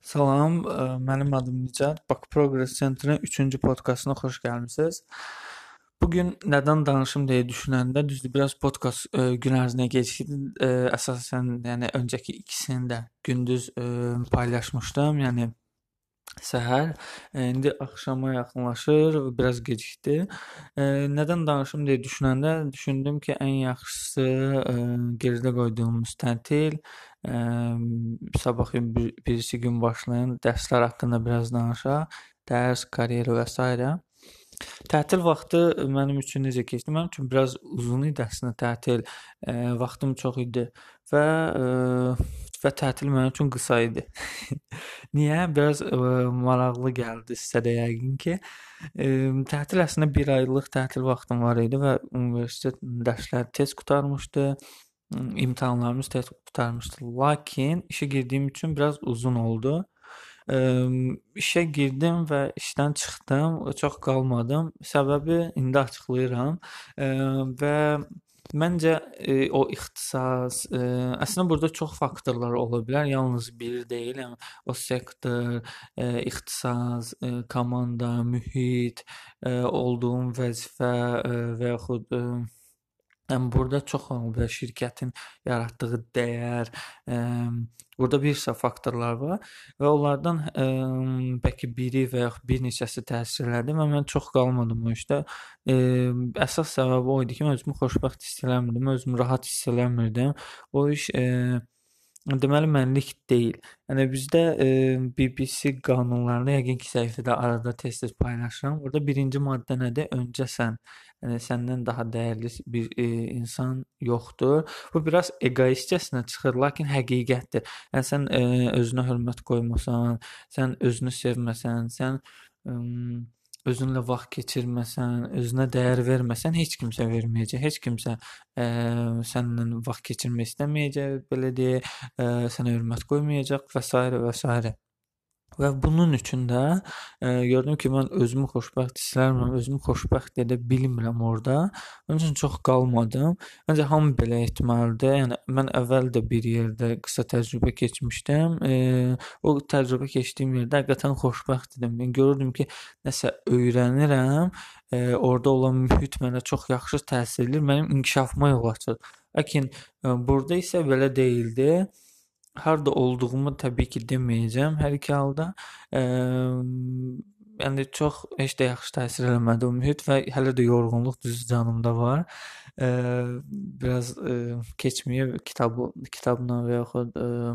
Salam, ə, mənim adım Nicat. Bakı Progress Center'ın 3-cü podkastına xoş gəlmisiniz. Bu gün nədən danışım deyə düşünəndə düzdür, biraz podkast ə, gün ərzində gecikdi. Ə, əsasən, yəni öncəki ikisini də gündüz ə, paylaşmışdım. Yəni səhər, indi axşama yaxınlaşır biraz gecikdi. Ə, nədən danışım deyə düşünəndə düşündüm ki, ən yaxşısı ə, geridə qoyduğumuz tətil sabah gün bir, birisi gün başlayan dərslər haqqında biraz danışaq. Dərs, karyera və s. Tətil vaxtı mənim üçün necə keçdi? Mənim üçün biraz uzun idi əslində tətil. Ə, vaxtım çox idi və ə, və tətil mənim üçün qısa idi. Niyə? Biraz ə, maraqlı gəldi sizə də yəqin ki. Ə, tətil əslində 1 aylıq tətil vaxtım var idi və universitet dərsləri tez qurtarmışdı imtahanlarımız tez qurtarmışdı. Lakin işə girdiyim üçün biraz uzun oldu. Ə, işə girdim və işdən çıxdım. Çox qalmadım. Səbəbi indi açıqlayıram. Ə, və məncə ə, o ixtisas, ə, əslində burada çox faktorlar ola bilər. Yalnız biri deyil. Yəni o sektor, ə, ixtisas, ə, komanda, mühit, ə, olduğun vəzifə ə, və yaxud ə, Yəni burada çox bilər şirkətin yaratdığı dəyər, ə, burada bir sıra faktorlar var və onlardan ə, bəlkə biri və yaxud bir neçəsi təsir elədi və mən çox qalmadım o işdə. Ə, əsas səbəbi o idi ki, mən özümü xoşbəxt hiss eləmirdim, özümü rahat hiss eləmirdim. O iş ə, Deməli mənlik deyil. Yəni bizdə e, BBC qanunlarında yəqin ki, səhifədə arada tez-tez paylaşıram. Orada birinci maddə nədir? Öncə sən. Yəni səndən daha dəyərli bir e, insan yoxdur. Bu biraz egoistcəsinə çıxır, lakin həqiqətdir. Yəni sən e, özünə hörmət qoymasan, sən özünü sevməsən, sən ə, özünlə vaxt keçirməsən, özünə dəyər verməsən, heç kimsə verməyəcək. Heç kimsə ə, səninlə vaxt keçirmək istəməyəcək, belə deyə, ə, sənə hörmət qoymayacaq və s. və s. Və bunun üçün də ə, gördüm ki, mən özümü xoşbəxt hiss eləmirəm, özümü xoşbəxt edə bilmirəm orada. Onun üçün çox qalmadım. Məncə hamı belə etməlidir. Yəni mən əvvəl də bir yerdə qısa təcrübə keçmişdim. E, o təcrübə keçdiyim yerdə həqiqətən xoşbəxt idim. Mən görürdüm ki, nəsə öyrənirəm. E, orada olan mühit mənə çox yaxşı təsir edir. Mənim inkişafıma yol açır. Lakin e, burada isə belə deyildi harda olduğumu təbii ki, deməyəcəm hər iki halda. Eee, yəni çox heç də yaxşı təsir eləmədi o mühit və hələ də yorğunluq düz canımda var. Eee, biraz eee, keçməyə kitabı kitabla və yaxud eee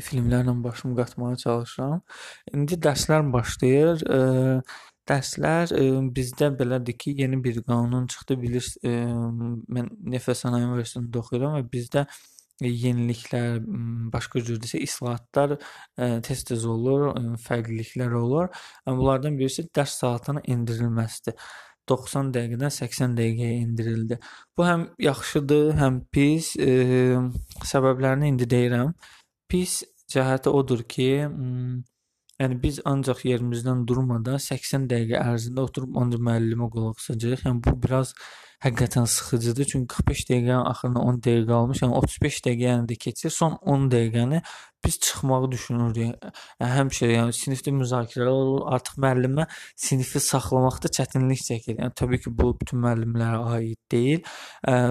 filmlərlə başımı qatmağa çalışıram. İndi dərslər başlayır. Eee, dərslər e, bizdə belədir ki, yeni bir qanun çıxdı. Bilirsiniz, mən Neft və Sənaye Universitetində oxuyuram və bizdə yeniliklər, başqa cür desə islahatlar tez-tez olur, fərqliliklər olur. Bunlardan birisi dərs saatının endirilməsidir. 90 dəqiqədən 80 dəqiqəyə endirildi. Bu həm yaxşıdır, həm pis. E, səbəblərini indi deyirəm. Pis cəhəti odur ki, yəni biz ancaq yerimizdən durmadan 80 dəqiqə ərzində oturub ancaq müəllimə qulaq asacağıq. Yəni bu biraz həqiqətən sıxıcıdır. Çünki 45 dəqiqənin axırına 10 dəqiqə qalmış. Yəni 35 dəqiqəni də keçir. Son 10 dəqiqəni biz çıxmağı düşünürük. Yəni, həmişə yəni sinifdə müzakirələr olur. Artıq müəllimə sinifi saxlamaqda çətinlik çəkir. Yəni təbii ki, bu bütün müəllimlərə aid deyil.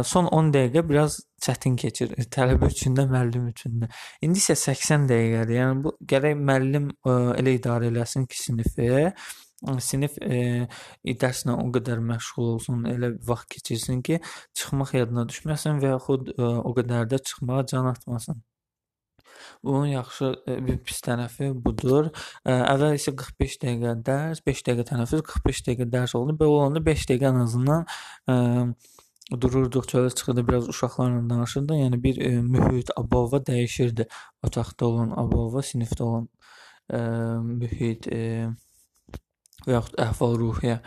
Son 10 dəqiqə biraz çətin keçir. Tələbə üçün də, müəllim üçün də. İndi isə 80 dəqiqədir. Yəni bu gərək müəllim elə idarə eləsin ki, sinifi sinif e, dərslə o qədər məşğul olsun, elə vaxt keçirsin ki, çıxmaq yadına düşməsin və yaxud e, o qədər də çıxmağa can atmasın. Bunun yaxşı bir pis tərəfi budur. Əvvəl isə 45 dəqiqə dərs, 5 dəqiqə tənəffüs, 45 dəqiqə dərs oldu. Belə olanda 5 dəqiqə ən azından ə, dururduq, çölə çıxırdı, biraz uşaqlarla danışırdı. Yəni bir ə, mühit, abova dəyişirdi. Otaqda olan abova, sinifdə olan ə, mühit, ə, və yaxud əhval-ruhiyyə.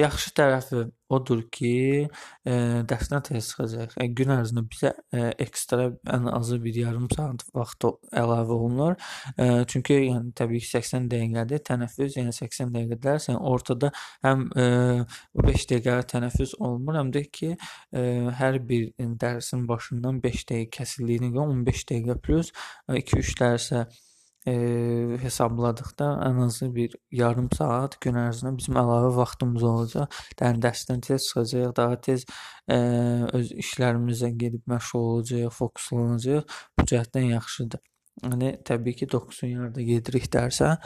Yaxşı tərəfi odur ki, ə, dərsdən tez çıxacaq. Yəni gün ərzində bizə ə, ekstra ən azı bir yarım saat vaxt əlavə olunur. Ə, çünki yəni təbii ki 80 dəqiqədir tənəffüs, yəni 80 dəqiqə dərs, yəni ortada həm ə, 5 dəqiqə tənəffüs olmur, həm də ki ə, hər bir dərsin başından 5 dəqiqə kəsildiyinə görə 15 dəqiqə plus 2-3 dərsə e, hesabladıqda ən azı bir yarım saat gün ərzində bizim əlavə vaxtımız olacaq. Yəni dərsdən tez çıxacağıq, daha tez ə, öz işlərimizə gedib məşğul olacağıq, fokuslanacağıq. Bu cəhətdən yaxşıdır. Yəni təbii ki, 9-un yarıda gedirik dərsə.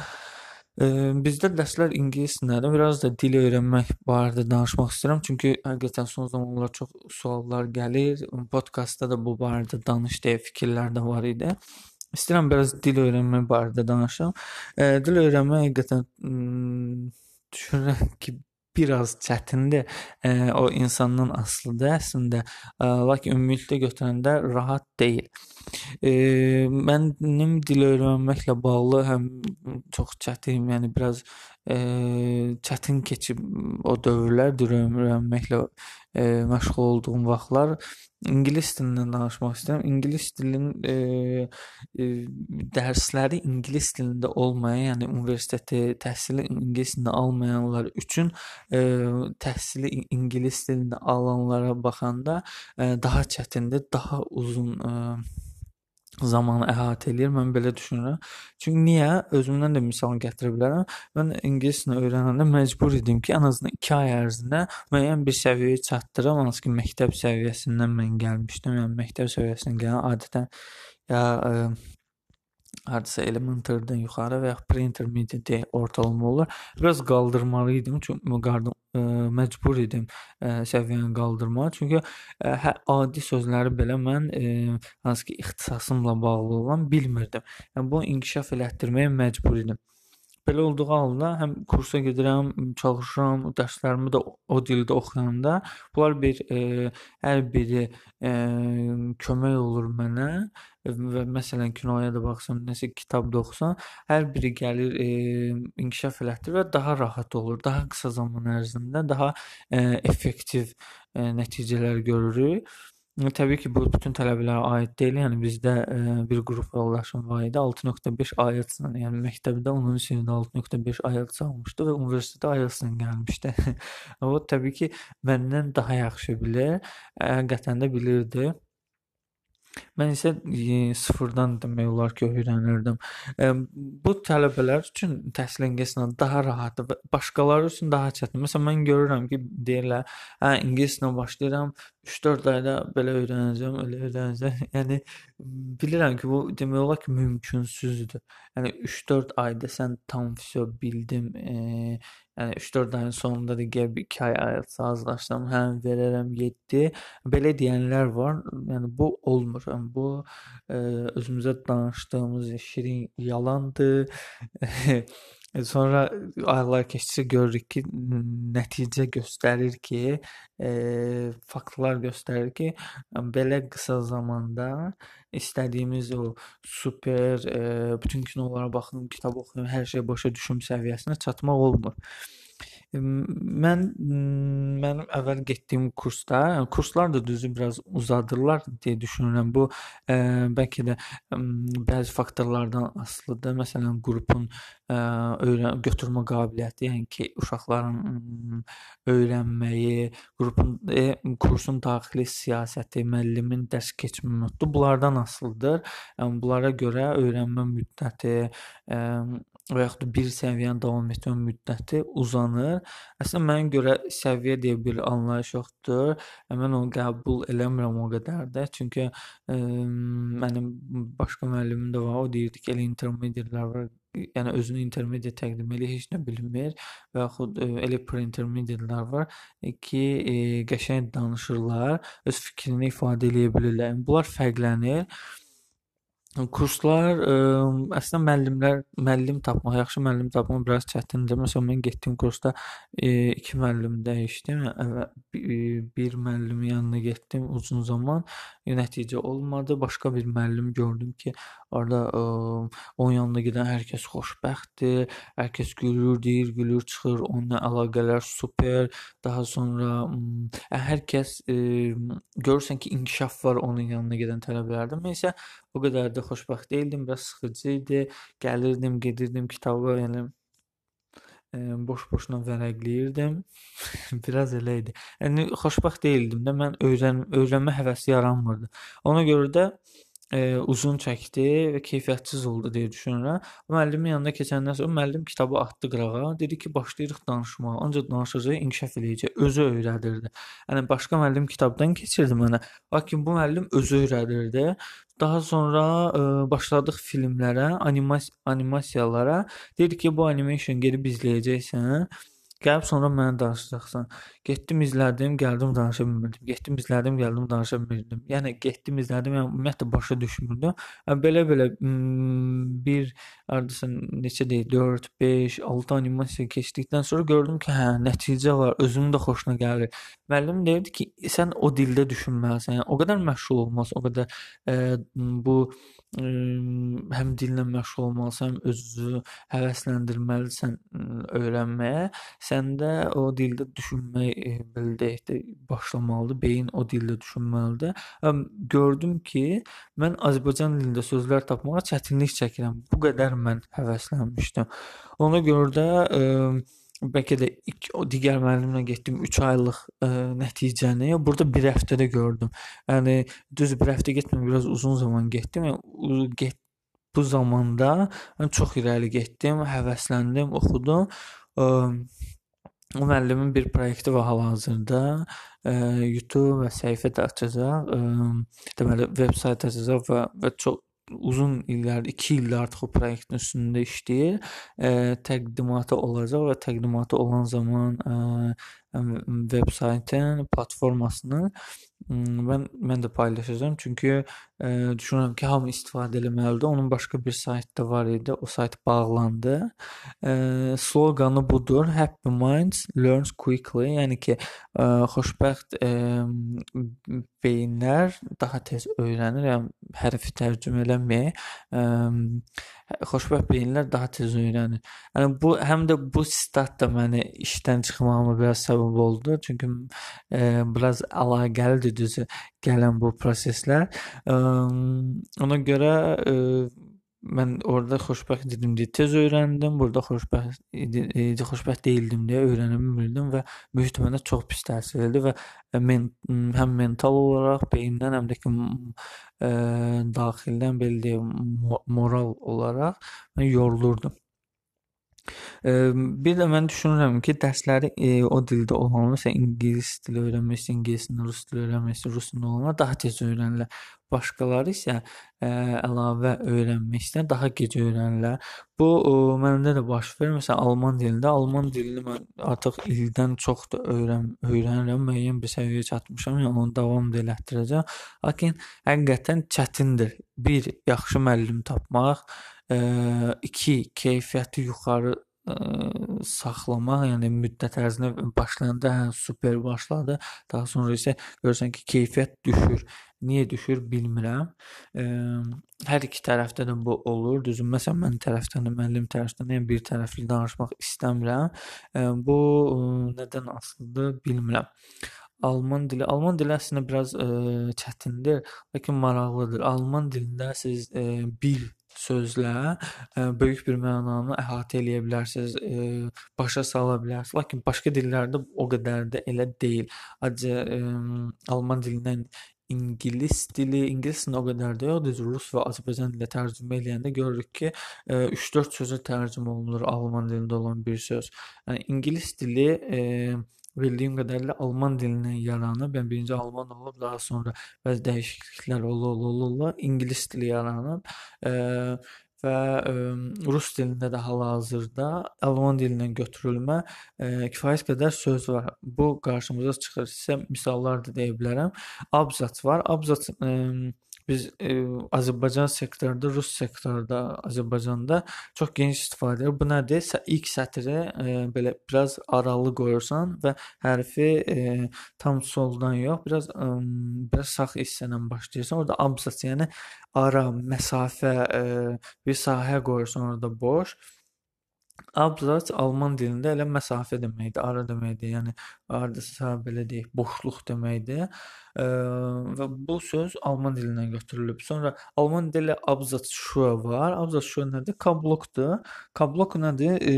Ə, bizdə dərslər ingilis dilində, biraz da dil öyrənmək barədə danışmaq istəyirəm. Çünki həqiqətən son zamanlar çox suallar gəlir. Podkastda da bu barədə danış deyə fikirlər də var idi. İstəyirəm biraz dil öyrənmək barədə danışım. E, dil öyrənmək həqiqətən düşünürəm ki, biraz çətindir. E, o insandan asılıdır əslində. E, lakin ümumilikdə götürəndə rahat deyil. E, mənim dil öyrənməklə bağlı həm çox çətin, yəni biraz e, çətin keçib o dövrlər dil öyrənməklə e, məşğul olduğum vaxtlar ingilis dilindən danışmaq istəyirəm. İngilis dilinin e, e, dərsləri ingilis dilində olmayan, yəni universiteti təhsili ingilis dilində almayanlar üçün e, təhsili ingilis dilində alanlara baxanda e, daha çətindir, daha uzun e, zamanı əhatə eləyir. Mən belə düşünürəm. Çünki niyə? Özümdən də misal gətirə bilərəm. Mən ingilis dilini öyrənəndə məcbur idim ki, ən azından 2 ay ərzində müəyyən bir səviyyəyə çatdırım. Hansı ki, məktəb səviyyəsindən mən gəlmişdim. Yəni məktəb səviyyəsindən gələn adətən ya ə, e, hardasa elementardan yuxarı və ya pre-intermediate ortalama olur. Biraz qaldırmalı idim çünki qardım ə, məcbur idim ə, səviyyəni qaldırmağa. Çünki ə, hə adi sözləri belə mən ə, hansı ki ixtisasımla bağlı olan bilmirdim. Yəni bunu inkişaf elətdirməyə məcbur idim. Belə olduğu halda həm kursa gedirəm, çalışıram, dərslərimi də o dildə oxuyanda bunlar bir e, hər biri e, kömək olur mənə və məsələn kinoya da baxsam, nəsə kitab da oxusam, hər biri gəlir e, inkişaf elətdirir və daha rahat olur. Daha qısa zaman ərzində daha e, effektiv e, nəticələr görürük. Təbii ki, bu bütün tələbələrə aid deyil. Yəni bizdə ə, bir qrup yoldaşım var idi. 6.5 IELTS-la, yəni məktəbdə onun sinifində 6.5 IELTS almışdı və universitetə IELTS-la gəlmişdi. o təbii ki, məndən daha yaxşı bilir. Həqiqətən də bilirdi. Mən isə e, sıfırdan demək olar ki, öyrənirdim. E, bu tələbələr üçün təhsil ingilislə daha rahatdır və başqaları üçün daha çətin. Məsələn, mən görürəm ki, deyirlər, hə, ingilislə başlayıram, 3-4 ayda belə öyrənəcəm, elə öyrənəcəm. Yəni bilirəm ki, bu demək olar ki, mümkünsüzdür. Yəni 3-4 ayda sən tam vəsə bildim, e, yəni 3-4 ayın sonunda da gəl 2 ay IELTS hazırlaşsam, həm verərəm 7. Belə deyənlər var. Yəni bu olmur. Yəni, bu ə, özümüzə danışdığımız şirin yalandır. Sonra aylar keçdikcə görürük ki, nəticə göstərir ki, e, faktlar göstərir ki, belə qısa zamanda istədiyimiz o super e, bütün kinolara baxım, kitab oxuyum, hər şey başa düşüm səviyyəsinə çatmaq olmur. Mən mənim əvvəl getdiyim kursda, kurslar da düzü biraz uzadırlar deyə düşünürəm. Bu ə, bəlkə də ə, bəzi faktorlardan asılıdır. Məsələn, qrupun ə, öyrən götürmə qabiliyyəti, yəni ki, uşaqların öyrənməyi, qrupun e, kursun daxili siyasəti, müəllimin dərs keçmə metodu bunlardan asılıdır. Yəni bunlara görə öyrənmə müddəti, ə, və yaxud bir səviyyənin davam etmə müddəti uzanır. Əslində mənə görə səviyyə deyə bir anlayış yoxdur. Mən onu qəbul eləmirəm o qədər də. Çünki ə, mənim başqa müəllimim də var. O deyirdi ki, elə intermediate-lər var. Yəni özünü intermediate təqdim edir, heç nə bilmir və yaxud ə, elə pre-intermediate-lər var ki, ə, qəşəng danışırlar, öz fikrini ifadə edə bilirlər. Yəni bunlar fərqlənir. Kurslar ə, əslində müəllimlər müəllim tapmaq, yaxşı müəllim tapmaq biraz çətindir. Məsələn, mən getdiyim kursda e, iki müəllim dəyişdim. Əvvəl bir müəllimin yanına getdim uzun zaman, e, nəticə olmadı. Başqa bir müəllim gördüm ki, orada ə, onun yanına gedən hər kəs xoşbəxtdir, hər kəs gülür, deyir, gülür, çıxır, onunla əlaqələr super. Daha sonra ə, hər kəs ə, görürsən ki, inkişaf var onun yanına gedən tələbələrdə. Mən isə o qədər də xoşbəxt deyildim, biraz sıxıcı idi. Gəlirdim, gedirdim kitaba, yəni boş-boşuna vərəqləyirdim. biraz elə idi. Yəni xoşbəxt deyildim də mən öyrən öyrənmə həvəsi yaranmırdı. Ona görə də e, uzun çəkdi və keyfiyyətsiz oldu deyə düşünürəm. Müəllimin yanına keçəndən sonra müəllim kitabı atdı qırağa, dedi ki, başlayırıq danışmağa. Ancaq danışacağıq, inkişaf eləyəcək, özü öyrədirdi. Yəni başqa müəllim kitabdan keçirdi mənə. Lakin bu müəllim özü öyrədirdi. Daha sonra ə, başladıq filmlərə, animas animasiyalara. Dedi ki, bu animation gedib izləyəcəksən. Gəlib sonra mənə danışacaqsan. Getdim izlədim, gəldim danışa bilmirdim. Getdim izlədim, gəldim danışa bilmirdim. Yəni getdim izlədim, yəni ümumiyyətlə başa düşmürdüm. Yəni belə-belə bir hardasa neçə deyir, 4, 5, 6 animasiya keçdikdən sonra gördüm ki, hə, nəticə var, özümün də xoşuna gəlir. Müəllim deyirdi ki, sən o dildə düşünməlisən. Yəni o qədər məşğul olmaz, o qədər ə, bu ə, həm dillə məşğul olmalısan, özünü həvəsləndirməlisən öyrənməyə səndə o dildə düşünmək e, belə deyək də başlamalıdır. Beyin o dildə düşünməlidir. Həm gördüm ki, mən Azərbaycan dilində sözlər tapmağa çətinlik çəkirəm. Bu qədər mən həvəslənmişdim. Ona görə də ə, e, bəlkə də ilk o digər müəllimlə getdim 3 aylıq ə, e, nəticəni burada 1 həftədə gördüm. Yəni düz 1 həftə getmədim, biraz uzun zaman getdim. Yəni get bu zamanda mən çox irəli getdim, həvəsləndim, oxudum. Ə, o müəllimin bir proyekti var hal-hazırda. Ə, YouTube və səhifə də açacaq. Ə, deməli, veb sayt açacaq və və çox uzun illər, 2 ildir artıq o proyektin üstündə işləyir. Ə, təqdimatı olacaq və təqdimatı olan zaman ə, veb saytın platformasını mən mən də paylaşacağam. Çünki ə, düşünürəm ki, hamı istifadə etməlidir. Onun başqa bir sayt da var idi. O sayt bağlandı. Ə, sloqanı budur. Happy minds learns quickly. Yəni ki, ə, xoşbəxt ə, beyinlər daha tez öyrənir. Yəni hərfi tərcümə eləməyək. Ə, xoşbəxt beyinlər daha tez öyrənir. Yəni bu həm də bu sitat da məni işdən çıxmağıma biraz səbəb oldu. Çünki e, biraz əlaqəlidir düzü gələn bu proseslər. E, ona görə e, mən orada xoşbəxt idim deyə tez öyrəndim. Burada xoşbəxt idi, idi xoşbəxt deyildim deyə öyrənə bilmirdim və böyük ehtimalla çox pis təsir etdi və men həm mental olaraq beyindən həm də ki ə, daxildən belə deyim moral olaraq mən yorulurdum. Bir də mən düşünürəm ki, dərsləri e, o dildə olan, məsələn, ingilis dili öyrənmək istəyən, ingilis dilini, rus dili öyrənmək istəyən, rus dilini olanlar daha tez öyrənirlər. Başqaları isə ə, əlavə öyrənmək istəyən daha gec öyrənirlər. Bu ə, məndə də baş verir. Məsələn, alman dilində, alman dilini mən artıq ildən çoxdur öyrən öyrənirəm, müəyyən bir səviyyəyə çatmışam, yəni onu davam da elətdirəcəm. Lakin həqiqətən çətindir. Bir yaxşı müəllim tapmaq, ə, iki keyfiyyəti yuxarı ə, saxlamaq, yəni müddət ərzində başlayanda hə super başladı, daha sonra isə görürsən ki, keyfiyyət düşür. Niyə düşür bilmirəm. Ə, hər iki tərəfdə də bu olur. Düzün, məsələn, mən tərəfdən də, müəllim tərəfdən də yəni bir tərəfli danışmaq istəmirəm. Ə, bu ə, nədən asılıdır bilmirəm. Alman dili, Alman dili əslində biraz ə, çətindir, lakin maraqlıdır. Alman dilində siz ə, bil sözlə ə, böyük bir mənanı əhatə eləyə bilərsiniz, ə, başa sala bilərsiniz. Lakin başqa dillərdə o qədər də elə deyil. Acı alman dilindən ingilis dili, ingilis dili o qədər də yoxdur. Rus və Azərbaycan dilinə tərcümə eləyəndə görürük ki, 3-4 sözə tərcümə olunur alman dilində olan bir söz. Yəni ingilis dili e, bildiyim qədərilə alman dilindən yaranıb. Yəni birinci alman olub, daha sonra bəzi dəyişikliklər ola ola ola ingilis dili yaranıb. E, və ə, rus dilində də hal-hazırda alman dilindən götürülmə ə, kifayət qədər söz var. Bu qarşımıza çıxır. Sizə misallar da deyə bilərəm. Abzas var. Abzas ə, biz e, Azərbaycan sektorunda, Rus sektorunda, Azərbaycanda çox geniş istifadə edir. Bu nədir? İlk sətri e, belə biraz aralı qoyursan və hərfi e, tam soldan yox, biraz e, biraz sağ hissədən başlayırsan. Orada abzas, yəni ara, məsafə, e, bir sahə qoyursan orada boş. Abzas alman dilində elə məsafə deməkdir, ara deməkdir. Yəni hardasa belə deyək, boşluq deməkdir. Ə, və bu söz alman dilindən götürülüb. Sonra alman dili Absatzschuhe var. Absatzschuhe nədir? Kablokdur. Kablok nədir? E,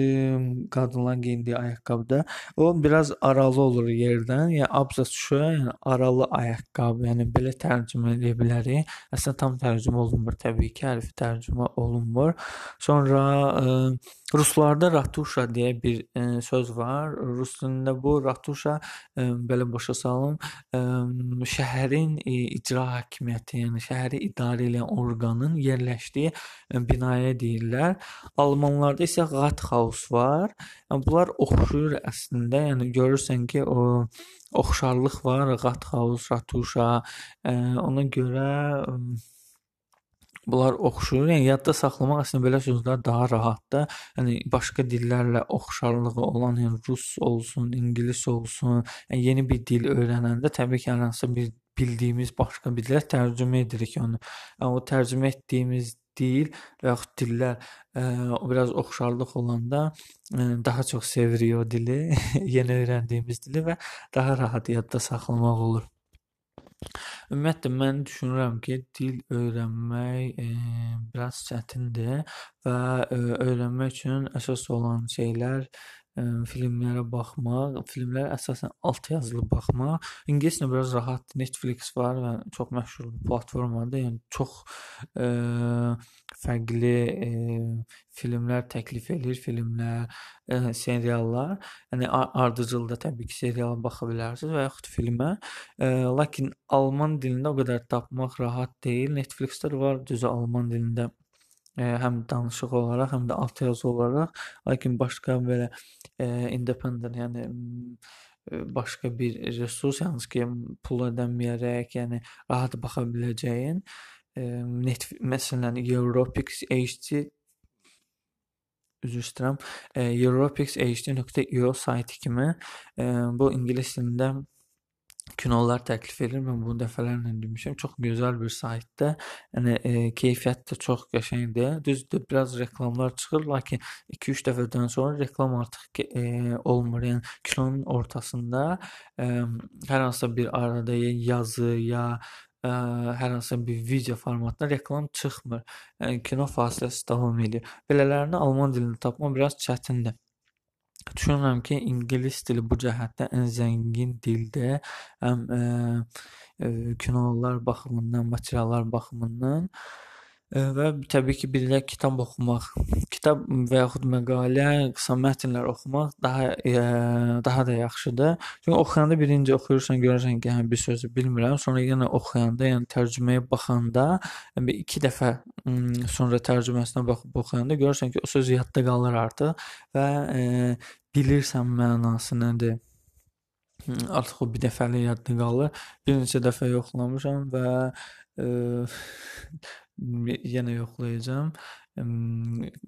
qadınların geyindiyi ayaqqabıda. O biraz aralı olur yerdən. Yəni Absatzschuhe, yəni aralı ayaqqabı. Yəni belə tərcümə edə bilərik. Əslində tam tərcümə olunmur təbii ki, hərfi tərcümə olunmur. Sonra ə, Ruslarda ratuşa deyə bir ə, söz var. Rus dilində bu ratuşa ə, belə başa salım, ə, şəhərin ə, icra hakimiyyəti, yəni şəhəri idarə edən orqanın yerləşdiyi ə, binaya deyirlər. Almanlarda isə Rathaus var. Yəni bunlar oxşuyur əslində. Yəni görürsən ki, o oxşarlıq var. Rathaus, Ratuşa. Ə, ona görə ə, Bunlar oxşuyur. Yəni yadda saxlamaq əslində belə sözlər daha rahatdır. Yəni başqa dillərlə oxşarlığı olan, yəni rus olsun, ingilis olsun, yəni yeni bir dil öyrənəndə təbii ki, hər hansı bir bildiyimiz başqa bir dilə tərcümə edirik onu. Yəni o tərcümə etdiyimiz dil və yaxud dillər ə, o biraz oxşarlıq olanda ə, daha çox sevirik o dili, yeni öyrəndiyimiz dili və daha rahat yadda saxlamaq olur. Ümumiyyətlə mən düşünürəm ki, dil öyrənmək e, biraz çətindir və e, öyrənmək üçün əsas olan şeylər ə, filmlərə baxmaq, filmlərə əsasən altyazılı baxmaq. İngilis dilində biraz rahatdır. Netflix var və çox məşhur bir platformadır. Yəni çox ə, fərqli ə, filmlər təklif edir, filmlər, ə, seriallar. Yəni ardıcılda təbii ki, seriala baxa bilərsiniz və yaxud filmə. Ə, lakin alman dilində o qədər tapmaq rahat deyil. Netflixdə var düzü alman dilində ə, həm danışıq olaraq, həm də altyazı olaraq, lakin başqa belə ə, independent, yəni başqa bir resurs, yalnız ki, pul ödəməyərək, yəni rahat baxa biləcəyin ə, net məsələn Europix HD üzr istəyirəm. Europix HD.io saytı kimi ə, bu ingilis dilində kinolar təklif edir. Mən bunu dəfələrlə demişəm. Çox gözəl bir saytdır. Yəni e, keyfiyyət də çox qəşəngdir. Düzdür, biraz reklamlar çıxır, lakin 2-3 dəfədən sonra reklam artıq e, olmur. Yəni kinonun ortasında e, hər hansısa bir arada ya yazı ya ə, hər hansı bir video formatında reklam çıxmır. Yəni kino fasiləsiz davam edir. Belələrini alman dilində tapmaq biraz çətindir. Düşünürəm ki, ingilis dili bu cəhətdən ən zəngin dildir. Həm ə, ə, kinolar baxımından, materiallar baxımından və təbii ki, bir də kitab oxumaq, kitab və yaxud məqalə, qısa mətnlər oxumaq daha e, daha da yaxşıdır. Çünki oxuyanda birinci oxuyursan, görürsən ki, hə bir sözü bilmirəm, sonra yenə oxuyanda, yəni tərcüməyə baxanda, yəni iki dəfə sonra tərcüməsinə baxıb oxuyanda görürsən ki, o söz yadda qalır artıq və e, bilirsən mənası nədir. Artıq o bir dəfəlik yadda qalır. Bir neçə dəfə yoxlamışam və e, yenə yoxlayacağam.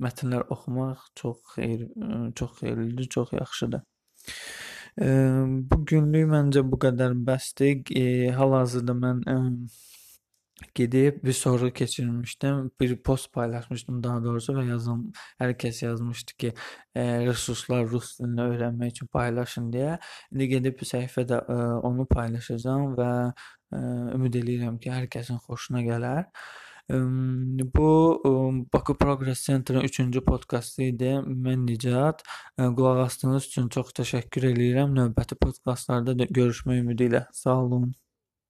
Mətnlər oxumaq çox xeyir, çox xeyirlidir, çox yaxşıdır. Bu günlük məncə bu qədər bəsdir. Hal-hazırda mən gedib bir soru keçirmişdim. Bir post paylaşmışdım daha doğrusu və yazım hər kəs yazmışdı ki, resurslar rus dilini öyrənmək üçün paylaşın deyə. İndi gedib səhifədə onu paylaşacağam və ümid eləyirəm ki, hər kəsin xoşuna gələr. Bu Baku Progress Center-ın 3-cü podkastı idi. Mən Nicat. Qulaq asdığınız üçün çox təşəkkür eləyirəm. Növbəti podkastlarda görüşmək ümidi ilə. Sağ olun.